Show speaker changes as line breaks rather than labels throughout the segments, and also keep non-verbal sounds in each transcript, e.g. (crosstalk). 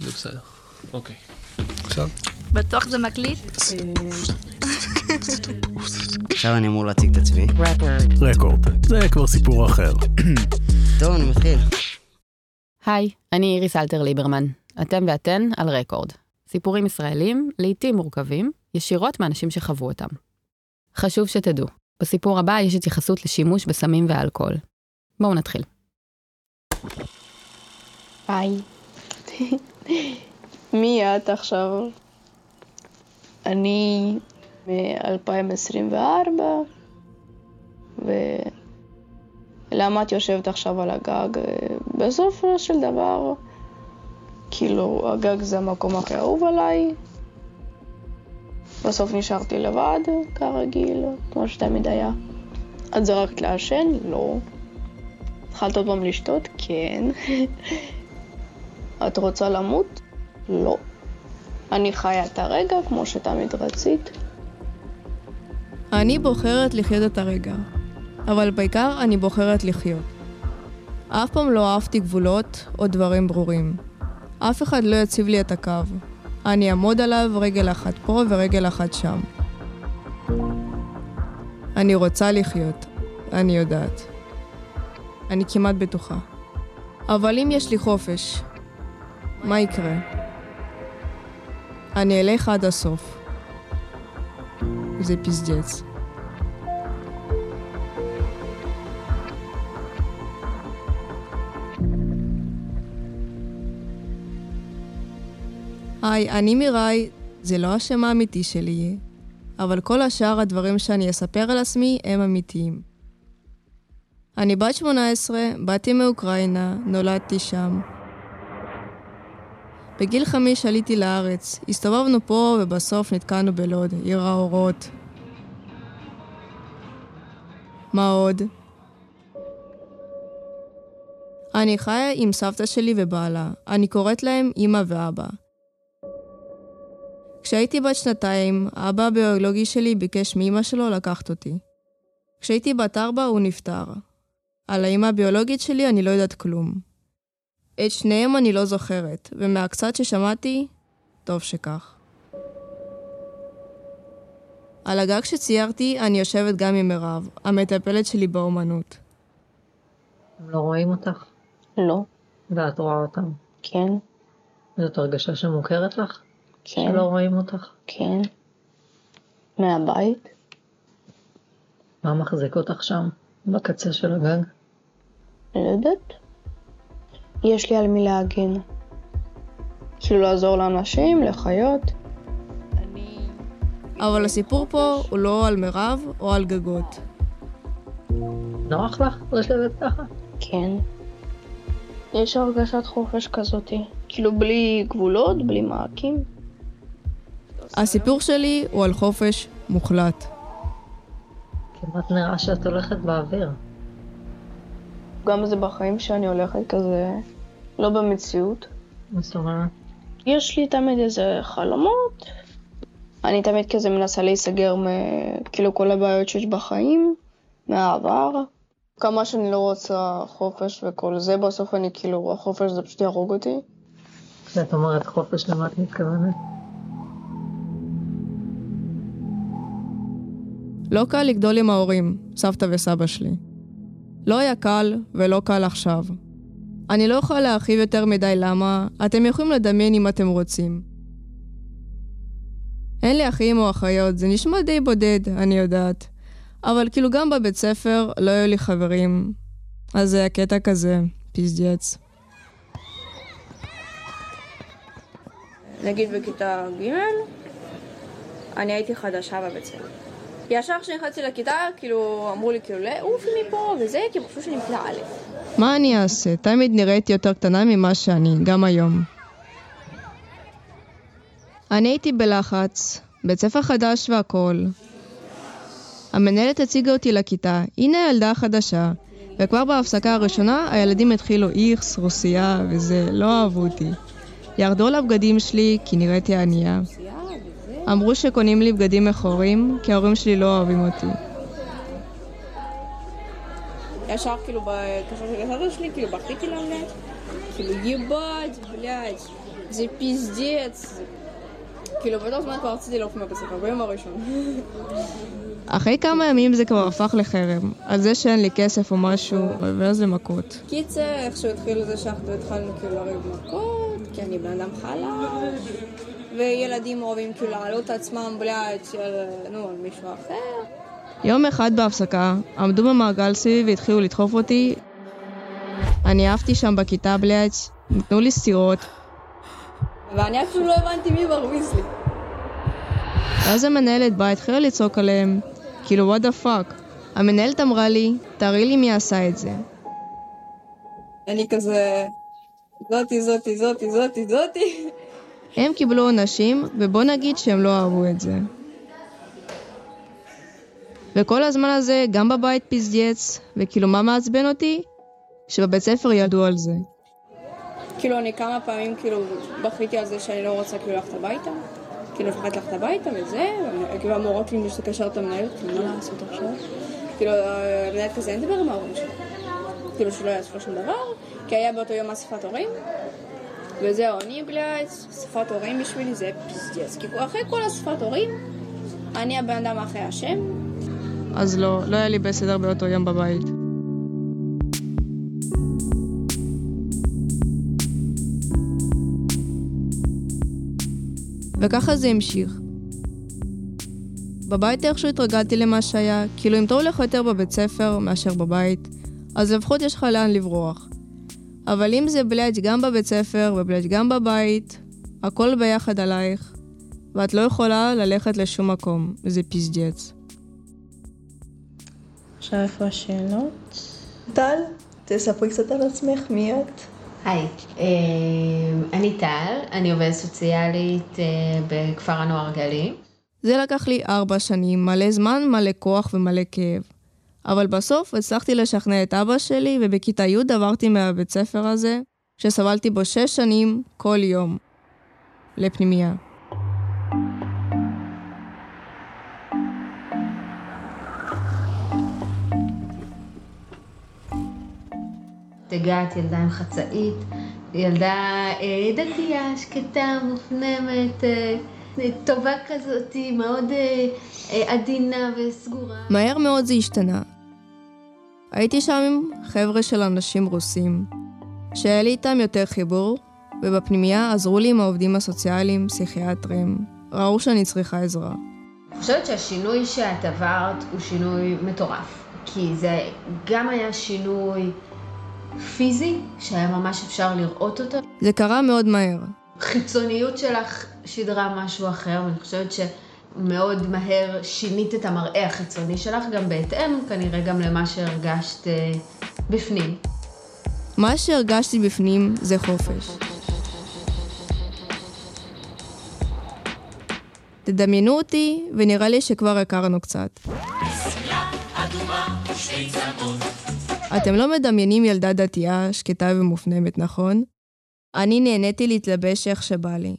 זה בסדר. אוקיי.
עכשיו?
בטוח זה מקליט?
עכשיו אני אמור להציג את עצמי.
רקורד. זה כבר סיפור אחר.
טוב, אני מתחיל.
היי, אני איריס אלתר ליברמן. אתם ואתן על רקורד. סיפורים ישראלים, לעיתים מורכבים, ישירות מאנשים שחוו אותם. חשוב שתדעו, בסיפור הבא יש התייחסות לשימוש בסמים ואלכוהול. בואו נתחיל.
היי. מי את עכשיו? אני מ-2024, ולמה את יושבת עכשיו על הגג? בסופו של דבר, כאילו, הגג זה המקום הכי אהוב עליי. בסוף נשארתי לבד, כרגיל, כמו שתמיד היה. את זרקת לעשן? לא. התחלת עוד פעם לשתות? כן. (laughs) את רוצה למות? לא. אני חיה את הרגע כמו שתמיד רצית.
אני בוחרת לחיות את הרגע, אבל בעיקר אני בוחרת לחיות. אף פעם לא אהבתי גבולות או דברים ברורים. אף אחד לא יציב לי את הקו. אני אעמוד עליו רגל אחת פה ורגל אחת שם. אני רוצה לחיות, אני יודעת. אני כמעט בטוחה. אבל אם יש לי חופש, מה יקרה? אני אלך עד הסוף. זה פזדץ. היי, אני מיראי, זה לא השם האמיתי שלי, אבל כל השאר הדברים שאני אספר על עצמי הם אמיתיים. אני בת 18, באתי מאוקראינה, נולדתי שם. בגיל חמש עליתי לארץ, הסתובבנו פה ובסוף נתקענו בלוד, עיר האורות. מה עוד? אני חיה עם סבתא שלי ובעלה, אני קוראת להם אמא ואבא. כשהייתי בת שנתיים, האבא הביולוגי שלי ביקש מאמא שלו לקחת אותי. כשהייתי בת ארבע הוא נפטר. על האמא הביולוגית שלי אני לא יודעת כלום. את שניהם אני לא זוכרת, ומהקצת ששמעתי, טוב שכך. על הגג שציירתי אני יושבת גם עם מירב, המטפלת שלי באומנות.
הם לא רואים אותך?
לא.
ואת רואה אותם?
כן.
זאת הרגשה שמוכרת לך?
כן.
שלא רואים אותך?
כן. מהבית?
מה מחזיק אותך שם, בקצה של הגג?
לא יודעת. יש לי על מי להגן. כאילו לעזור לאנשים, לחיות.
אבל הסיפור פה הוא לא על מירב או על גגות.
נוח לך לשבת ככה?
כן. יש הרגשת חופש כזאתי. כאילו בלי גבולות, בלי מעקים.
הסיפור שלי הוא על חופש מוחלט.
כמעט נראה שאת הולכת באוויר.
גם זה בחיים שאני הולכת כזה, לא במציאות.
מה זאת אומרת?
יש לי תמיד איזה חלומות. אני תמיד כזה מנסה להיסגר מכאילו כל הבעיות שיש בחיים, מהעבר. כמה שאני לא רוצה חופש וכל זה, בסוף אני כאילו, החופש זה פשוט יהרוג אותי.
כשאת אומרת חופש, למה את מתכוונת?
לא קל לגדול עם ההורים, סבתא וסבא שלי. לא היה קל ולא קל עכשיו. אני לא יכולה להרחיב יותר מדי למה, אתם יכולים לדמיין אם אתם רוצים. אין לי אחים או אחיות, זה נשמע די בודד, אני יודעת. אבל כאילו גם בבית ספר לא היו לי חברים. אז זה היה קטע כזה, פזדץ.
נגיד בכיתה ג', אני הייתי חדשה בבית ספר. ישר כשנכנסתי לכיתה, כאילו, אמרו לי כאילו, לעוף מפה וזה, כי הם חשבו שאני בכיתה א'.
מה אני אעשה? תמיד נראיתי יותר קטנה ממה שאני, גם היום. אני הייתי בלחץ, בית ספר חדש והכול. המנהלת הציגה אותי לכיתה, הנה הילדה החדשה, וכבר בהפסקה הראשונה הילדים התחילו איכס, רוסייה וזה, לא אהבו אותי. ירדו על הבגדים שלי כי נראיתי ענייה. אמרו שקונים לי בגדים מכורים, כי ההורים שלי לא אוהבים אותי.
ישר כאילו, כשהגעתי לחדר שלי, כאילו בכיתי להם, כאילו יבאט, בלאד,
זה פיזדץ. כאילו באותו זמן כבר רציתי לעוף מהבית ספר, ביום הראשון. (laughs)
אחרי כמה ימים זה כבר הפך לחרם, על זה שאין לי כסף או משהו, ואז מכות.
קיצר, איכשהו התחילו זה שאנחנו התחלנו כאילו לריב מכות, כי אני בן אדם חלש. וילדים אוהבים כאילו להעלות עצמם בלעד של, נו, על מישהו אחר.
יום אחד בהפסקה, עמדו במעגל סביבי והתחילו לדחוף אותי. אני עפתי שם בכיתה בלעד, נתנו לי סטירות,
ואני אפילו לא הבנתי מי מרביץ לי.
ואז המנהלת באה, התחילה לצעוק עליהם, כאילו, what the fuck. המנהלת אמרה לי, תראי לי מי עשה את זה.
אני כזה, זאתי, זאתי, זאתי, זאתי, זאתי.
הם קיבלו עונשים, ובוא נגיד שהם לא אהבו את זה. וכל הזמן הזה, גם בבית פיזדץ, וכאילו מה מעצבן אותי? שבבית ספר ידעו על זה.
כאילו, אני כמה פעמים כאילו בכיתי על זה שאני לא רוצה כאילו ללכת הביתה. כאילו, מפחדת ללכת הביתה וזה, כאילו המורות לי מתקשר את המנהלת, כאילו, מה לעשות עכשיו? כאילו, המנהלת כזה, אין לדבר עם ההורים שלו. כאילו, שלא יעשו לו שום דבר, כי היה באותו יום אספת הורים. וזהו, אני בלעד, אספת הורים בשבילי זה פיזדס. כי אחרי כל אספת הורים, אני הבן אדם הכי אשם.
אז לא, לא היה לי בסדר באותו יום בבית. וככה זה המשיך. בבית איכשהו התרגלתי למה שהיה, כאילו אם טוב לך יותר בבית ספר מאשר בבית, אז לפחות יש לך לאן לברוח. אבל אם זה בלאג' גם בבית ספר ובלאג' גם בבית, הכל ביחד עלייך, ואת לא יכולה ללכת לשום מקום, וזה פיזג'ץ.
עכשיו איפה השאלות? טל, תספרי קצת על עצמך, מי את?
היי, אה, אני טל, אני עובדת סוציאלית אה, בכפר הנוער גלים.
זה לקח לי ארבע שנים, מלא זמן, מלא כוח ומלא כאב. אבל בסוף הצלחתי לשכנע את אבא שלי, ובכיתה י' עברתי מהבית ספר הזה, שסבלתי בו שש שנים כל יום, לפנימייה.
הגעת ילדה עם חצאית, ילדה אה, דתייה, שקטה, מופנמת, אה, טובה כזאת, מאוד אה, אה, עדינה וסגורה.
מהר מאוד זה השתנה. הייתי שם עם חבר'ה של אנשים רוסים, שהיה לי איתם יותר חיבור, ובפנימייה עזרו לי עם העובדים הסוציאליים, פסיכיאטרים. ראו שאני צריכה עזרה.
אני חושבת שהשינוי שאת עברת הוא שינוי מטורף. כי זה גם היה שינוי פיזי, שהיה ממש אפשר לראות אותו.
זה קרה מאוד מהר.
חיצוניות שלך שידרה משהו אחר, ואני חושבת שמאוד מהר שינית את המראה החיצוני שלך, גם בהתאם כנראה גם למה שהרגשת אה, בפנים.
מה שהרגשתי בפנים זה חופש. תדמיינו אותי, ונראה לי שכבר הכרנו קצת. אתם לא מדמיינים ילדה דתייה, שקטה ומופנמת, נכון? אני נהניתי להתלבש איך שבא לי.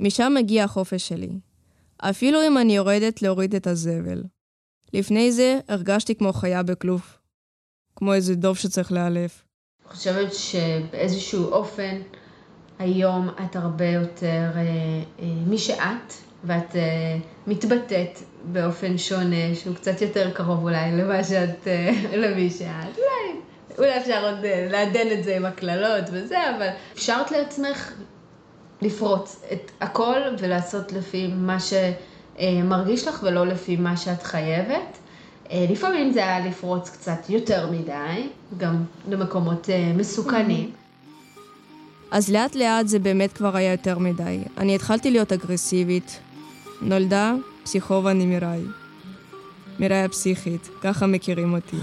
משם מגיע החופש שלי. אפילו אם אני יורדת להוריד את הזבל. לפני זה הרגשתי כמו חיה בכלוב. כמו איזה דוב שצריך לאלף.
אני חושבת שבאיזשהו אופן, היום את הרבה יותר אה, אה, מי שאת, ואת אה, מתבטאת באופן שונה, שהוא קצת יותר קרוב אולי למה שאת, אה, (laughs) למי שאת. אולי, אולי אפשר עוד אה, לעדן את זה עם הקללות וזה, אבל אפשרת לעצמך לפרוץ את הכל ולעשות לפי מה שמרגיש לך ולא לפי מה שאת חייבת. אה, לפעמים זה היה לפרוץ קצת יותר מדי, גם למקומות אה, מסוכנים.
אז לאט לאט זה באמת כבר היה יותר מדי. אני התחלתי להיות אגרסיבית. נולדה פסיכובה נמיראי. מיראי הפסיכית, ככה מכירים אותי.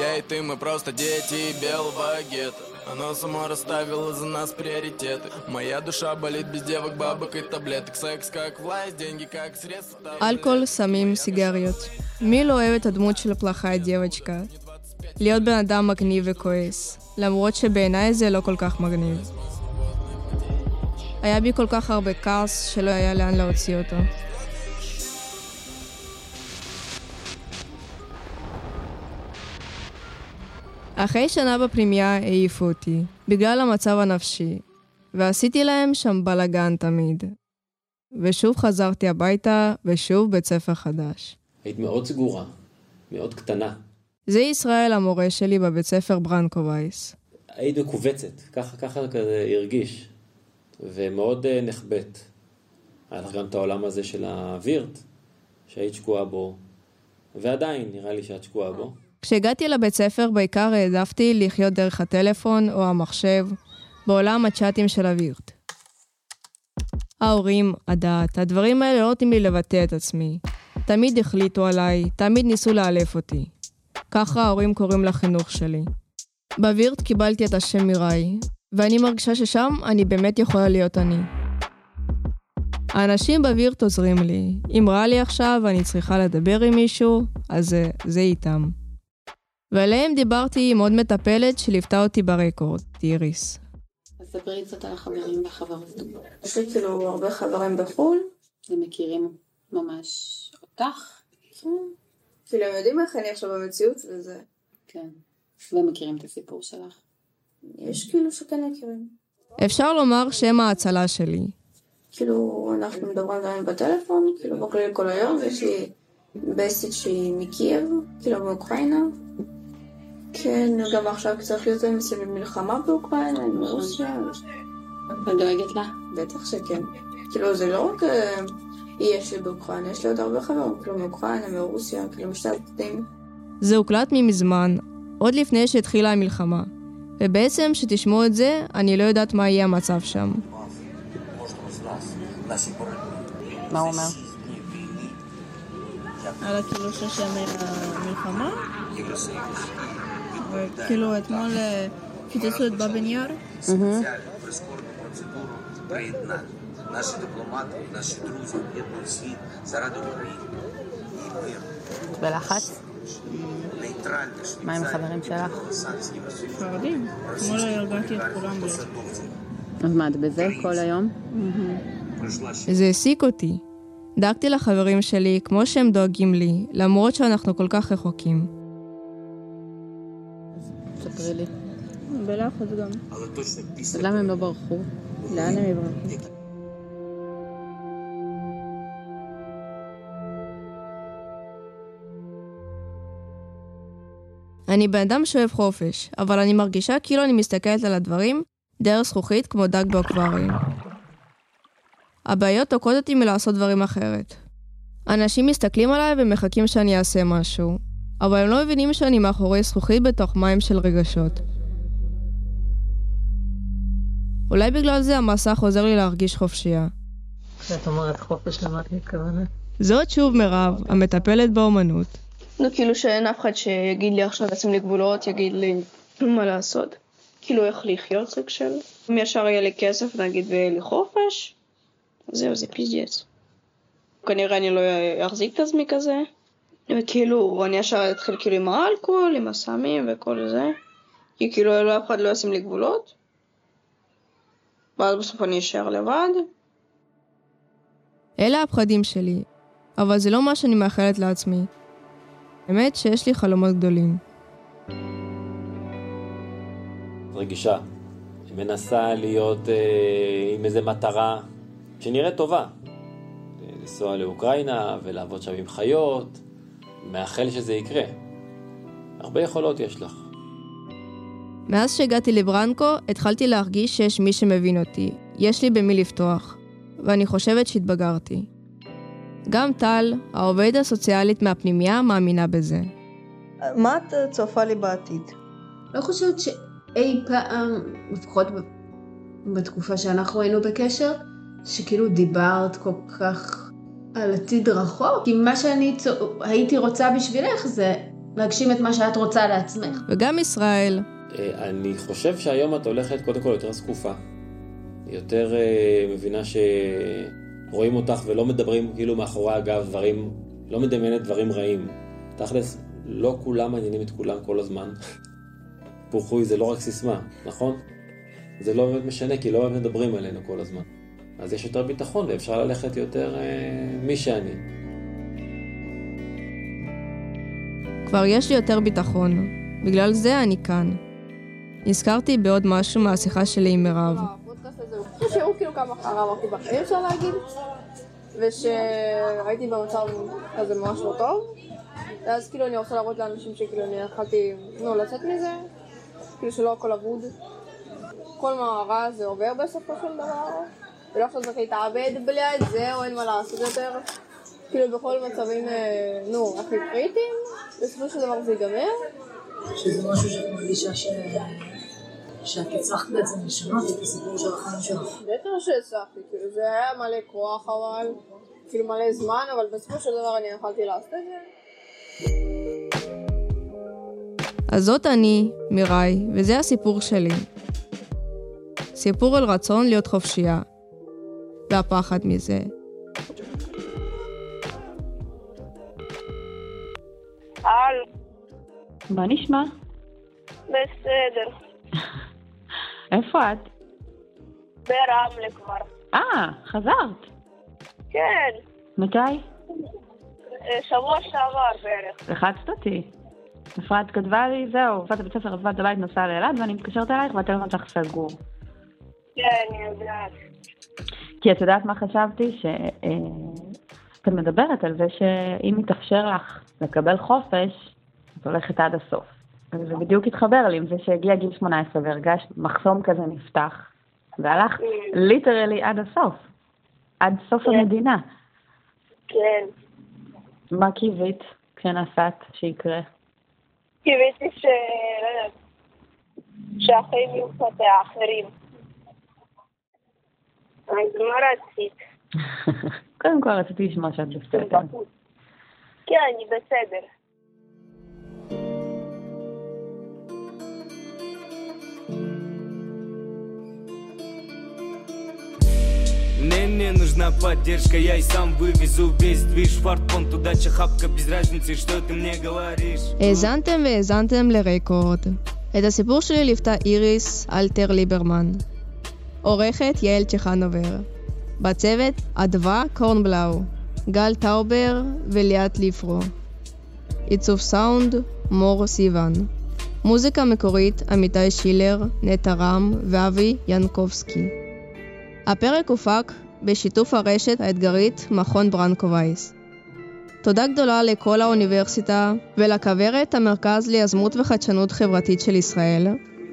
Я и ты, мы просто дети белого гетто Оно само расставило за нас приоритеты Моя душа болит без девок, бабок и таблеток Секс как власть, деньги как средство
אלכוהול, סמים, סיגריות. מי לא אוהב את הדמות של הפלחה דבצ'קה? להיות בן אדם מגניב וכועס, למרות שבעיניי זה לא כל כך מגניב. היה בי כל כך הרבה כעס שלא היה לאן להוציא אותו. אחרי שנה בפנימייה העיפו אותי, בגלל המצב הנפשי. ועשיתי להם שם בלאגן תמיד. ושוב חזרתי הביתה, ושוב בית ספר חדש.
היית מאוד סגורה, מאוד קטנה.
זה ישראל המורה שלי בבית ספר ברנקו וייס.
היית מכווצת, ככה ככה כזה הרגיש, ומאוד uh, נחבאת. היה לך גם את העולם הזה של הווירט, שהיית שקועה בו, ועדיין נראה לי שאת שקועה בו.
כשהגעתי לבית ספר בעיקר העדפתי לחיות דרך הטלפון או המחשב, בעולם הצ'אטים של הווירט. ההורים, הדת, הדברים האלה לא נותנים לי לבטא את עצמי. תמיד החליטו עליי, תמיד ניסו לאלף אותי. ככה ההורים קוראים לחינוך שלי. בווירט קיבלתי את השם מיראי, ואני מרגישה ששם אני באמת יכולה להיות אני. האנשים בווירט עוזרים לי. אם רע לי עכשיו ואני צריכה לדבר עם מישהו, אז זה, זה איתם. ועליהם דיברתי עם עוד מטפלת שליוותה אותי ברקורד, איריס.
אז ספרי קצת על החברים והחברות.
יש לי כאילו הרבה חברים בחו"ל.
הם מכירים ממש אותך?
כן. כאילו הם יודעים איך אני עכשיו במציאות וזה.
כן. והם מכירים את הסיפור שלך.
יש כאילו שכן מכירים.
אפשר לומר שהם ההצלה שלי.
כאילו, אנחנו מדברים גם בטלפון, כאילו בכלל כל היום, יש לי בסית שהיא מקייב, כאילו מאוקראינה. כן, גם עכשיו צריך להיות מסביב מלחמה באוקראינה, עם רוסיה.
את דואגת לה?
בטח שכן. כאילו, זה לא רק אה, יש לי באוקראינה, יש לי עוד הרבה חברים, כאילו מאוקראינה, מרוסיה, כאילו משתי הצדדים.
זה הוקלט ממזמן, עוד לפני שהתחילה המלחמה. ובעצם, כשתשמעו את זה, אני לא יודעת מה יהיה המצב שם.
מה הוא אומר?
על הכאילו של המלחמה, וכאילו אתמול פיצצו את בבן יאר.
Наші дипломати, наші друзі об'єднують світ заради України. І мир.
בלחץ?
Нейтральніше.
מה עם החברים שלך?
חרדים. אתמול ארגנתי את כולם ביחד.
אז מה, את בזה כל היום?
זה העסיק אותי. דאגתי לחברים שלי כמו שהם דואגים לי, למרות שאנחנו כל כך רחוקים.
ספרי לי.
בלחץ גם.
אז למה הם לא ברחו?
לאן הם יברחו?
אני בן אדם שאוהב חופש, אבל אני מרגישה כאילו אני מסתכלת על הדברים דרך זכוכית כמו דג באקווריום. הבעיות תוקעות אותי מלעשות דברים אחרת. אנשים מסתכלים עליי ומחכים שאני אעשה משהו, אבל הם לא מבינים שאני מאחורי זכוכית בתוך מים של רגשות. אולי בגלל זה המסך עוזר לי להרגיש חופשייה.
כשאת אומרת חופש, למה את מתכוונת?
זאת שוב מירב, המטפלת באומנות.
נו, כאילו שאין אף אחד שיגיד לי עכשיו לשים לי גבולות, יגיד לי (clears throat) מה לעשות. כאילו איך לחיות סוג של. אם ישר יהיה לי כסף נגיד ויהיה לי חופש, זהו, זה פיז'יץ. כנראה אני לא אחזיק את עצמי כזה. וכאילו, אני ישר אתחיל כאילו עם האלכוהול, עם הסמים וכל זה. כי כאילו לא אף אחד לא ישים לי גבולות. ואז בסוף אני אשאר לבד.
אלה הפחדים שלי, אבל זה לא מה שאני מאחלת לעצמי. האמת שיש לי חלומות גדולים.
רגישה. היא מנסה להיות אה, עם איזה מטרה שנראית טובה. לנסוע לאוקראינה ולעבוד שם עם חיות, מאחל שזה יקרה. הרבה יכולות יש לך.
מאז שהגעתי לברנקו, התחלתי להרגיש שיש מי שמבין אותי. יש לי במי לפתוח. ואני חושבת שהתבגרתי. גם טל, העובדת הסוציאלית מהפנימייה, מאמינה בזה.
מה את צופה לי בעתיד?
לא חושבת שאי פעם, לפחות בתקופה שאנחנו היינו בקשר, שכאילו דיברת כל כך על עתיד רחוק. כי מה שאני צ... הייתי רוצה בשבילך זה להגשים את מה שאת רוצה לעצמך.
וגם ישראל.
אני חושב שהיום את הולכת קודם כל יותר זקופה. יותר uh, מבינה שרואים אותך ולא מדברים כאילו מאחורי הגב דברים, לא מדמיינת דברים רעים. תכלס, לא כולם מעניינים את כולם כל הזמן. (laughs) פורחוי זה לא רק סיסמה, נכון? זה לא באמת משנה כי לא באמת מדברים עלינו כל הזמן. אז יש יותר ביטחון ואפשר ללכת יותר uh, מי שאני.
כבר יש לי יותר ביטחון. בגלל זה אני כאן. נזכרתי בעוד משהו מהשיחה שלי עם מירב.
כאילו כמה חרא אמרתי בחיים אפשר להגיד, ושהייתי במצב כזה ממש לא טוב, ואז כאילו אני רוצה להראות לאנשים שכאילו אני יכלתי, נו, לצאת מזה, כאילו שלא הכל אבוד. כל הרע הזה עובר בסופו של דבר, ולא עכשיו צריך להתאבד בליד, זהו, אין מה לעשות יותר. כאילו בכל מצבים, אה, נו, הכי קריטיים, בסופו של דבר זה ייגמר.
שזה משהו שאת מרגישה ש... שאת הצלחת בעצם לשנות את הסיפור של החיים שלך.
בטח שהצלחתי, כאילו זה היה מלא כוח אבל, כאילו מלא זמן, אבל בסופו של דבר אני יכולתי לעשות את זה.
אז זאת אני, מיראי, וזה הסיפור שלי. סיפור על רצון להיות חופשייה, והפחד מזה.
הלו.
מה נשמע?
בסדר. (laughs)
איפה את?
ברמלה כבר.
אה, חזרת.
כן,
מתי?
אה, שבוע שעבר בערך.
לחצת אותי. אפרת כתבה לי, זהו, עבדת בבית ספר, את הבית, נסעה לאילת, ואני מתקשרת אלייך והטלפון שלך סגור.
כן, אני יודעת.
כי את יודעת מה חשבתי? שאת מדברת על זה שאם יתאפשר לך לקבל חופש, את הולכת עד הסוף. וזה בדיוק התחבר לי עם זה שהגיע גיל 18 והרגשת מחסום כזה נפתח, והלכת ליטרלי עד הסוף, עד סוף המדינה.
כן.
מה קיווית כשנסעת שיקרה?
קיוויתי ש... לא יודעת, שהחיים יהיו קצת אחרים. אז מה רצית? (laughs)
קודם כל רציתי לשמוע שאת בסדר.
כן, אני בסדר.
Мне не нужна поддержка, я и сам вывезу весь движ Фартпон, туда хапка, без разницы, что ты мне говоришь
האזנתם והאזנתם לרקורד. את הסיפור שלי ליוותה איריס אלתר ליברמן. עורכת יעל צ'חנובר. בצוות אדווה קורנבלאו, גל טאובר וליאת ליפרו. עיצוב סאונד מור סיוון. מוזיקה מקורית עמית שילר, נטע רם ואבי ינקובסקי. הפרק הופק בשיתוף הרשת האתגרית מכון ברנקו וייס. תודה גדולה לכל האוניברסיטה ולכוורת המרכז ליזמות וחדשנות חברתית של ישראל,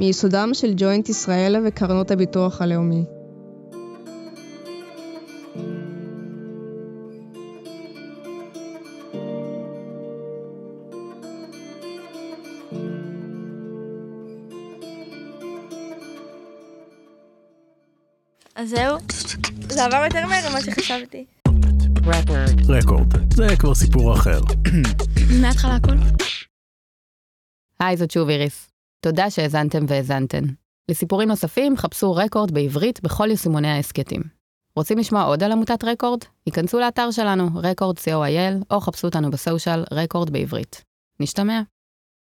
מיסודם של ג'וינט ישראל וקרנות הביטוח הלאומי.
אז זהו, זה עבר יותר מהר ממה שחשבתי.
רקורד, זה כבר סיפור אחר. (coughs)
מההתחלה הכל.
היי, זאת שוב איריס. תודה שהאזנתם והאזנתן. לסיפורים נוספים, חפשו רקורד בעברית בכל יישומוני ההסכתים. רוצים לשמוע עוד על עמותת רקורד? היכנסו לאתר שלנו, רקורד co.il, או חפשו אותנו בסושיאל רקורד בעברית. נשתמע.